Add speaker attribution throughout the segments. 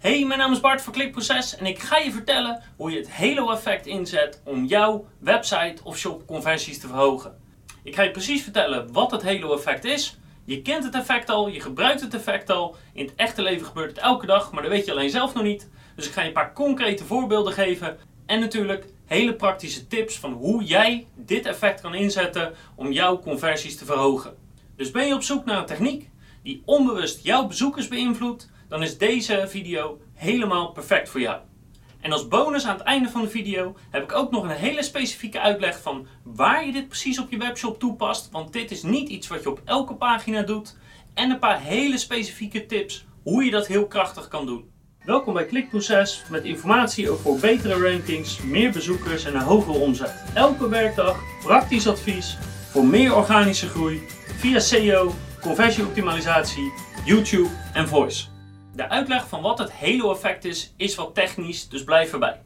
Speaker 1: Hey, mijn naam is Bart van Klikproces en ik ga je vertellen hoe je het Halo-effect inzet om jouw website of shop conversies te verhogen. Ik ga je precies vertellen wat het Halo-effect is. Je kent het effect al, je gebruikt het effect al. In het echte leven gebeurt het elke dag, maar dat weet je alleen zelf nog niet. Dus ik ga je een paar concrete voorbeelden geven en natuurlijk hele praktische tips van hoe jij dit effect kan inzetten om jouw conversies te verhogen. Dus ben je op zoek naar een techniek die onbewust jouw bezoekers beïnvloedt, dan is deze video helemaal perfect voor jou. En als bonus aan het einde van de video heb ik ook nog een hele specifieke uitleg van waar je dit precies op je webshop toepast. Want dit is niet iets wat je op elke pagina doet. En een paar hele specifieke tips hoe je dat heel krachtig kan doen. Welkom bij Klikproces met informatie over betere rankings, meer bezoekers en een hogere omzet. Elke werkdag praktisch advies voor meer organische groei via SEO, conversieoptimalisatie, YouTube en voice. De uitleg van wat het halo-effect is, is wat technisch, dus blijf erbij.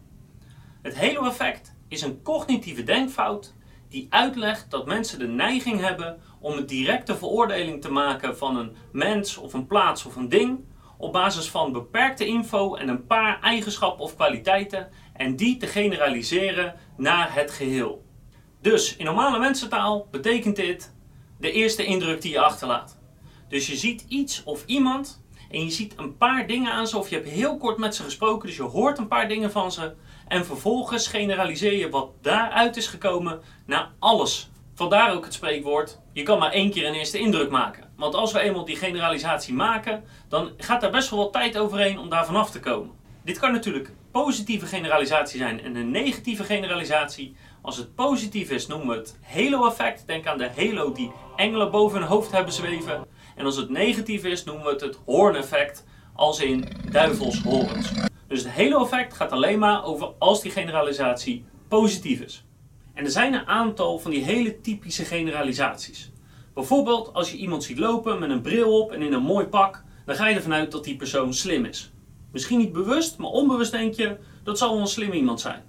Speaker 1: Het halo-effect is een cognitieve denkfout die uitlegt dat mensen de neiging hebben om een directe veroordeling te maken van een mens of een plaats of een ding op basis van beperkte info en een paar eigenschappen of kwaliteiten en die te generaliseren naar het geheel. Dus in normale mensentaal betekent dit de eerste indruk die je achterlaat. Dus je ziet iets of iemand en je ziet een paar dingen aan ze of je hebt heel kort met ze gesproken, dus je hoort een paar dingen van ze en vervolgens generaliseer je wat daaruit is gekomen naar alles. Vandaar ook het spreekwoord, je kan maar één keer een eerste indruk maken. Want als we eenmaal die generalisatie maken, dan gaat daar best wel wat tijd overheen om daar vanaf te komen. Dit kan natuurlijk positieve generalisatie zijn en een negatieve generalisatie. Als het positief is, noemen we het halo-effect. Denk aan de halo die engelen boven hun hoofd hebben zweven. En als het negatief is, noemen we het het hoorn-effect, als in duivelshoorns. Dus het halo-effect gaat alleen maar over als die generalisatie positief is. En er zijn een aantal van die hele typische generalisaties. Bijvoorbeeld als je iemand ziet lopen met een bril op en in een mooi pak, dan ga je ervan uit dat die persoon slim is. Misschien niet bewust, maar onbewust denk je dat zal wel een slim iemand zijn.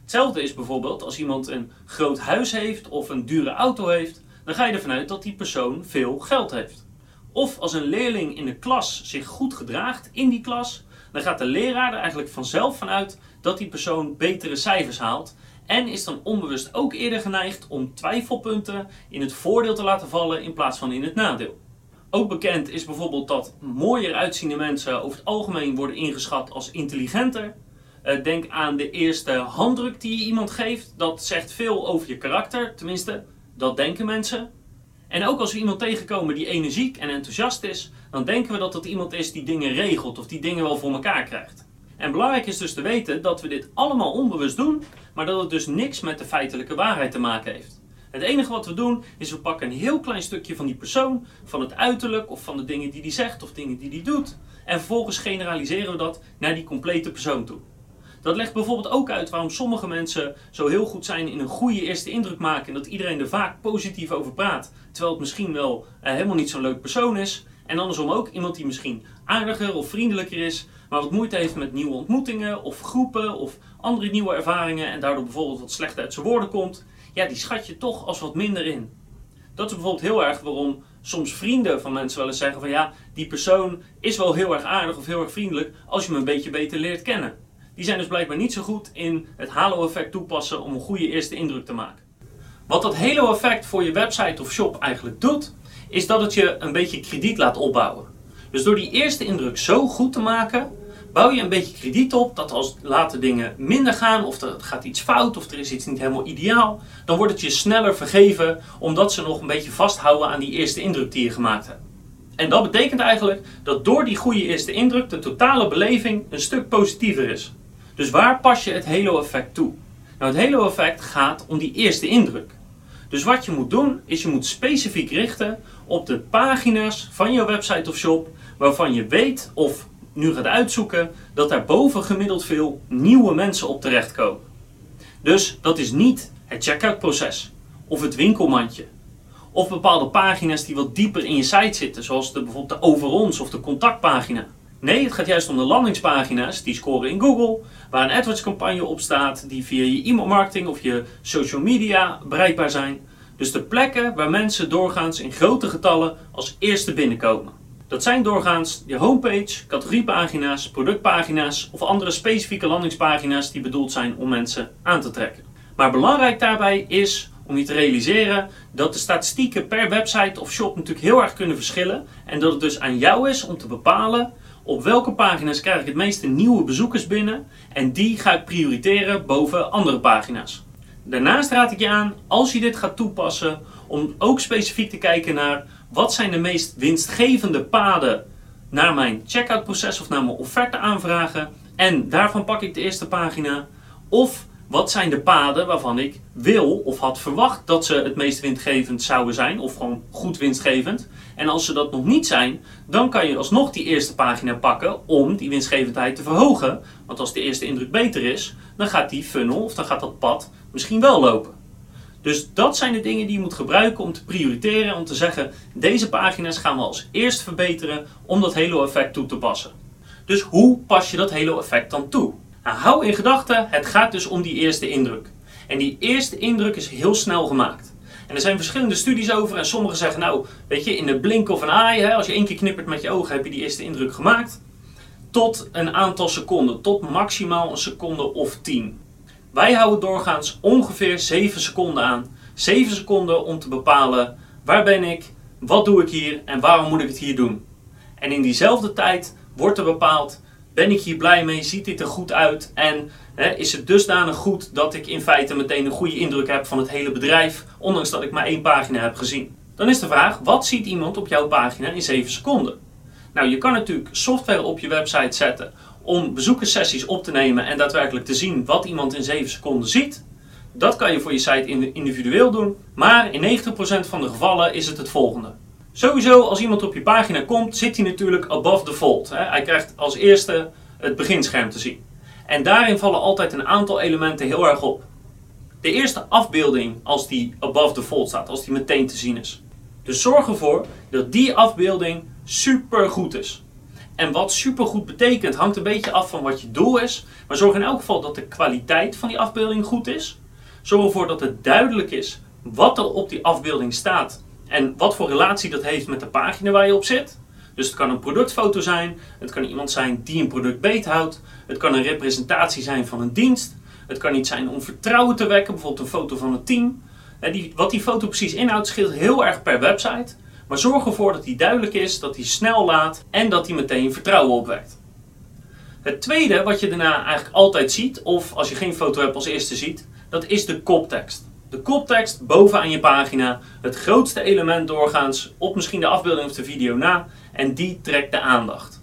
Speaker 1: Hetzelfde is bijvoorbeeld als iemand een groot huis heeft of een dure auto heeft, dan ga je ervan uit dat die persoon veel geld heeft. Of als een leerling in de klas zich goed gedraagt in die klas, dan gaat de leraar er eigenlijk vanzelf vanuit dat die persoon betere cijfers haalt en is dan onbewust ook eerder geneigd om twijfelpunten in het voordeel te laten vallen in plaats van in het nadeel. Ook bekend is bijvoorbeeld dat mooier uitziende mensen over het algemeen worden ingeschat als intelligenter. Eh, denk aan de eerste handdruk die je iemand geeft. Dat zegt veel over je karakter, tenminste, dat denken mensen. En ook als we iemand tegenkomen die energiek en enthousiast is, dan denken we dat dat iemand is die dingen regelt of die dingen wel voor elkaar krijgt. En belangrijk is dus te weten dat we dit allemaal onbewust doen, maar dat het dus niks met de feitelijke waarheid te maken heeft. Het enige wat we doen is we pakken een heel klein stukje van die persoon, van het uiterlijk of van de dingen die die zegt of dingen die die doet. En vervolgens generaliseren we dat naar die complete persoon toe. Dat legt bijvoorbeeld ook uit waarom sommige mensen zo heel goed zijn in een goede eerste indruk maken en dat iedereen er vaak positief over praat, terwijl het misschien wel eh, helemaal niet zo'n leuk persoon is. En andersom ook iemand die misschien aardiger of vriendelijker is, maar wat moeite heeft met nieuwe ontmoetingen of groepen of andere nieuwe ervaringen en daardoor bijvoorbeeld wat slecht uit zijn woorden komt, ja, die schat je toch als wat minder in. Dat is bijvoorbeeld heel erg waarom soms vrienden van mensen wel eens zeggen van ja, die persoon is wel heel erg aardig of heel erg vriendelijk als je hem een beetje beter leert kennen. Die zijn dus blijkbaar niet zo goed in het halo-effect toepassen om een goede eerste indruk te maken. Wat dat halo-effect voor je website of shop eigenlijk doet, is dat het je een beetje krediet laat opbouwen. Dus door die eerste indruk zo goed te maken, bouw je een beetje krediet op dat als later dingen minder gaan, of er gaat iets fout, of er is iets niet helemaal ideaal, dan wordt het je sneller vergeven, omdat ze nog een beetje vasthouden aan die eerste indruk die je gemaakt hebt. En dat betekent eigenlijk dat door die goede eerste indruk de totale beleving een stuk positiever is. Dus waar pas je het halo-effect toe? Nou, het halo-effect gaat om die eerste indruk. Dus wat je moet doen, is je moet specifiek richten op de pagina's van je website of shop waarvan je weet of nu gaat uitzoeken dat daar boven gemiddeld veel nieuwe mensen op terechtkomen. Dus dat is niet het checkout proces of het winkelmandje of bepaalde pagina's die wat dieper in je site zitten, zoals de, bijvoorbeeld de over ons of de contactpagina. Nee, het gaat juist om de landingspagina's die scoren in Google, waar een AdWords campagne op staat, die via je e-mailmarketing of je social media bereikbaar zijn. Dus de plekken waar mensen doorgaans in grote getallen als eerste binnenkomen. Dat zijn doorgaans je homepage, categoriepagina's, productpagina's of andere specifieke landingspagina's die bedoeld zijn om mensen aan te trekken. Maar belangrijk daarbij is om je te realiseren dat de statistieken per website of shop natuurlijk heel erg kunnen verschillen en dat het dus aan jou is om te bepalen op welke pagina's krijg ik het meeste nieuwe bezoekers binnen en die ga ik prioriteren boven andere pagina's. Daarnaast raad ik je aan, als je dit gaat toepassen, om ook specifiek te kijken naar wat zijn de meest winstgevende paden naar mijn checkout proces of naar mijn offerte aanvragen. En daarvan pak ik de eerste pagina. Of wat zijn de paden waarvan ik wil of had verwacht dat ze het meest winstgevend zouden zijn, of gewoon goed winstgevend. En als ze dat nog niet zijn, dan kan je alsnog die eerste pagina pakken om die winstgevendheid te verhogen. Want als de eerste indruk beter is, dan gaat die funnel of dan gaat dat pad misschien wel lopen. Dus dat zijn de dingen die je moet gebruiken om te prioriteren, om te zeggen, deze pagina's gaan we als eerst verbeteren om dat halo-effect toe te passen. Dus hoe pas je dat halo-effect dan toe? Nou, hou in gedachten, het gaat dus om die eerste indruk. En die eerste indruk is heel snel gemaakt. En er zijn verschillende studies over en sommigen zeggen, nou, weet je, in de blink of een hè, als je één keer knippert met je ogen, heb je die eerste indruk gemaakt. Tot een aantal seconden, tot maximaal een seconde of tien. Wij houden doorgaans ongeveer 7 seconden aan. 7 seconden om te bepalen waar ben ik, wat doe ik hier en waarom moet ik het hier doen. En in diezelfde tijd wordt er bepaald, ben ik hier blij mee, ziet dit er goed uit en hè, is het dusdanig goed dat ik in feite meteen een goede indruk heb van het hele bedrijf, ondanks dat ik maar één pagina heb gezien. Dan is de vraag, wat ziet iemand op jouw pagina in 7 seconden? Nou, je kan natuurlijk software op je website zetten om bezoekerssessies op te nemen en daadwerkelijk te zien wat iemand in 7 seconden ziet. Dat kan je voor je site individueel doen, maar in 90% van de gevallen is het het volgende. Sowieso, als iemand op je pagina komt, zit hij natuurlijk above the fold. Hij krijgt als eerste het beginscherm te zien. En daarin vallen altijd een aantal elementen heel erg op. De eerste afbeelding als die above the fold staat, als die meteen te zien is. Dus zorg ervoor dat die afbeelding super goed is. En wat supergoed betekent, hangt een beetje af van wat je doel is. Maar zorg in elk geval dat de kwaliteit van die afbeelding goed is. Zorg ervoor dat het duidelijk is wat er op die afbeelding staat. En wat voor relatie dat heeft met de pagina waar je op zit. Dus het kan een productfoto zijn. Het kan iemand zijn die een product beethoudt. Het kan een representatie zijn van een dienst. Het kan iets zijn om vertrouwen te wekken. Bijvoorbeeld een foto van een team. Wat die foto precies inhoudt scheelt heel erg per website. Maar zorg ervoor dat die duidelijk is, dat die snel laat en dat die meteen vertrouwen opwekt. Het tweede wat je daarna eigenlijk altijd ziet, of als je geen foto hebt als eerste ziet, dat is de koptekst. De koptekst bovenaan je pagina, het grootste element doorgaans op misschien de afbeelding of de video na, en die trekt de aandacht.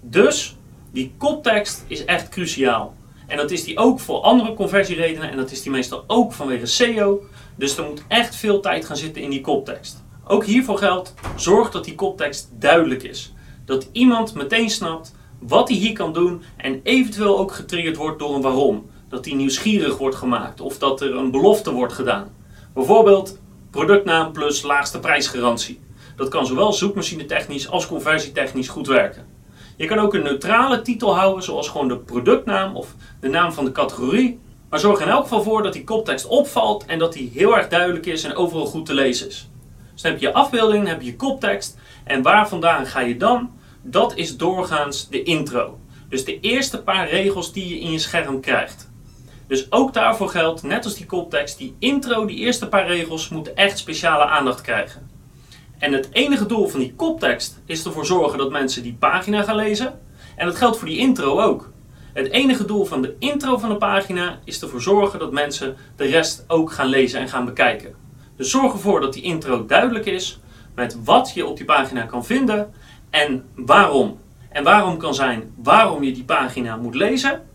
Speaker 1: Dus die koptekst is echt cruciaal. En dat is die ook voor andere conversieredenen en dat is die meestal ook vanwege SEO. Dus er moet echt veel tijd gaan zitten in die koptekst. Ook hiervoor geldt, zorg dat die koptekst duidelijk is. Dat iemand meteen snapt wat hij hier kan doen en eventueel ook getriggerd wordt door een waarom. Dat hij nieuwsgierig wordt gemaakt of dat er een belofte wordt gedaan. Bijvoorbeeld productnaam plus laagste prijsgarantie. Dat kan zowel zoekmachine technisch als conversietechnisch goed werken. Je kan ook een neutrale titel houden, zoals gewoon de productnaam of de naam van de categorie. Maar zorg in elk geval voor dat die koptekst opvalt en dat die heel erg duidelijk is en overal goed te lezen is. Dus dan heb je je afbeelding, heb je je koptekst. En waar vandaan ga je dan? Dat is doorgaans de intro. Dus de eerste paar regels die je in je scherm krijgt. Dus ook daarvoor geldt, net als die koptekst, die intro, die eerste paar regels, moeten echt speciale aandacht krijgen. En het enige doel van die koptekst is ervoor zorgen dat mensen die pagina gaan lezen. En dat geldt voor die intro ook. Het enige doel van de intro van de pagina is ervoor zorgen dat mensen de rest ook gaan lezen en gaan bekijken. Dus zorg ervoor dat die intro duidelijk is met wat je op die pagina kan vinden en waarom. En waarom kan zijn waarom je die pagina moet lezen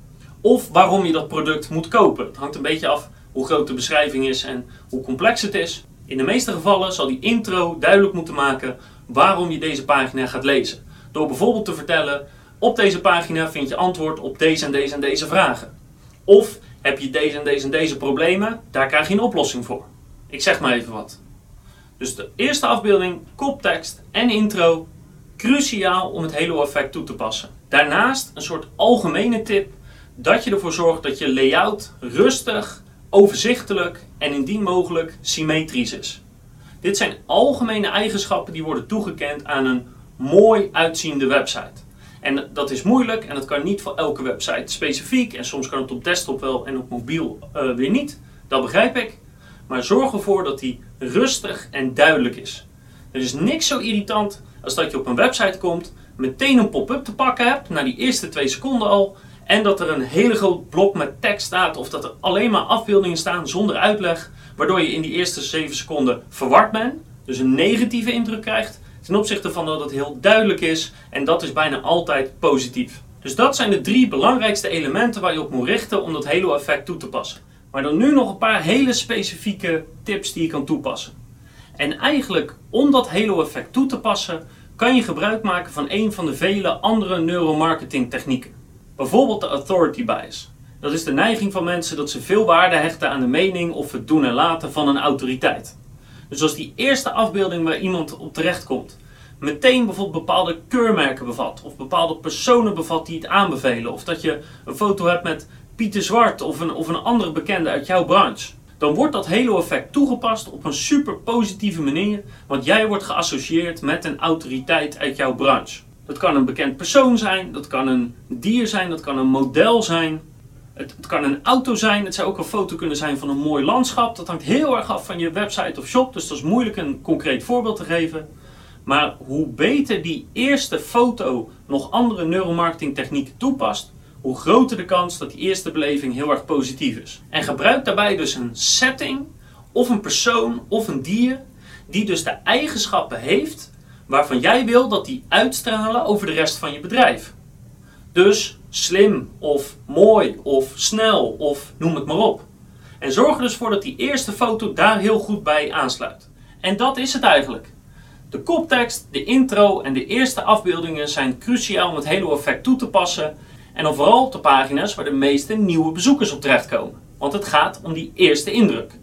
Speaker 1: of waarom je dat product moet kopen. Het hangt een beetje af hoe groot de beschrijving is en hoe complex het is. In de meeste gevallen zal die intro duidelijk moeten maken waarom je deze pagina gaat lezen. Door bijvoorbeeld te vertellen, op deze pagina vind je antwoord op deze en deze en deze vragen. Of heb je deze en deze en deze problemen, daar krijg je een oplossing voor. Ik zeg maar even wat. Dus de eerste afbeelding, koptekst en intro, cruciaal om het Halo-effect toe te passen. Daarnaast een soort algemene tip dat je ervoor zorgt dat je layout rustig, overzichtelijk en indien mogelijk symmetrisch is. Dit zijn algemene eigenschappen die worden toegekend aan een mooi uitziende website. En dat is moeilijk en dat kan niet voor elke website specifiek. En soms kan het op desktop wel en op mobiel uh, weer niet. Dat begrijp ik. Maar zorg ervoor dat die rustig en duidelijk is. Er is niks zo irritant als dat je op een website komt, meteen een pop-up te pakken hebt, na die eerste twee seconden al, en dat er een hele groot blok met tekst staat of dat er alleen maar afbeeldingen staan zonder uitleg, waardoor je in die eerste 7 seconden verward bent, dus een negatieve indruk krijgt, ten opzichte van dat het heel duidelijk is en dat is bijna altijd positief. Dus dat zijn de drie belangrijkste elementen waar je op moet richten om dat Halo-effect toe te passen. Maar dan nu nog een paar hele specifieke tips die je kan toepassen. En eigenlijk om dat Halo-effect toe te passen, kan je gebruik maken van een van de vele andere neuromarketing technieken. Bijvoorbeeld de authority bias. Dat is de neiging van mensen dat ze veel waarde hechten aan de mening of het doen en laten van een autoriteit. Dus als die eerste afbeelding waar iemand op terecht komt, meteen bijvoorbeeld bepaalde keurmerken bevat, of bepaalde personen bevat die het aanbevelen, of dat je een foto hebt met Pieter Zwart of een, of een andere bekende uit jouw branche, dan wordt dat Halo-effect toegepast op een super positieve manier, want jij wordt geassocieerd met een autoriteit uit jouw branche. Dat kan een bekend persoon zijn, dat kan een dier zijn, dat kan een model zijn. Het, het, kan een auto zijn, het zou ook een foto kunnen zijn van een mooi landschap. Dat hangt heel erg af van je website of shop, dus dat is moeilijk een concreet voorbeeld te geven. Maar hoe beter die eerste foto nog andere neuromarketing technieken toepast, hoe groter de kans dat die eerste beleving heel erg positief is. En gebruik daarbij dus een setting, of een persoon, of een dier, die dus de eigenschappen heeft waarvan jij wil dat die uitstralen over de rest van je bedrijf. Dus slim, of mooi, of snel, of noem het maar op. En zorg er dus voor dat die eerste foto daar heel goed bij aansluit. En dat is het eigenlijk. De koptekst, de intro en de eerste afbeeldingen zijn cruciaal om het hele effect toe te passen en dan vooral op de pagina's waar de meeste nieuwe bezoekers op terechtkomen. Want het gaat om die eerste indruk.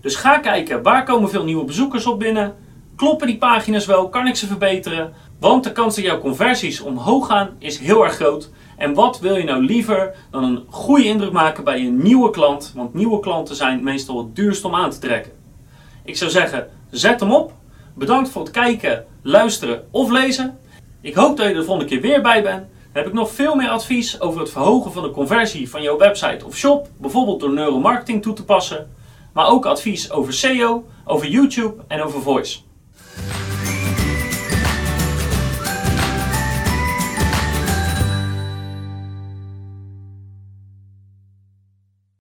Speaker 1: Dus ga kijken waar komen veel nieuwe bezoekers op binnen. Kloppen die pagina's wel? Kan ik ze verbeteren? Want de kans dat jouw conversies omhoog gaan is heel erg groot. En wat wil je nou liever dan een goede indruk maken bij een nieuwe klant? Want nieuwe klanten zijn meestal het duurst om aan te trekken. Ik zou zeggen, zet hem op. Bedankt voor het kijken, luisteren of lezen. Ik hoop dat je de volgende keer weer bij bent heb ik nog veel meer advies over het verhogen van de conversie van jouw website of shop, bijvoorbeeld door neuromarketing toe te passen, maar ook advies over SEO, over YouTube en over voice.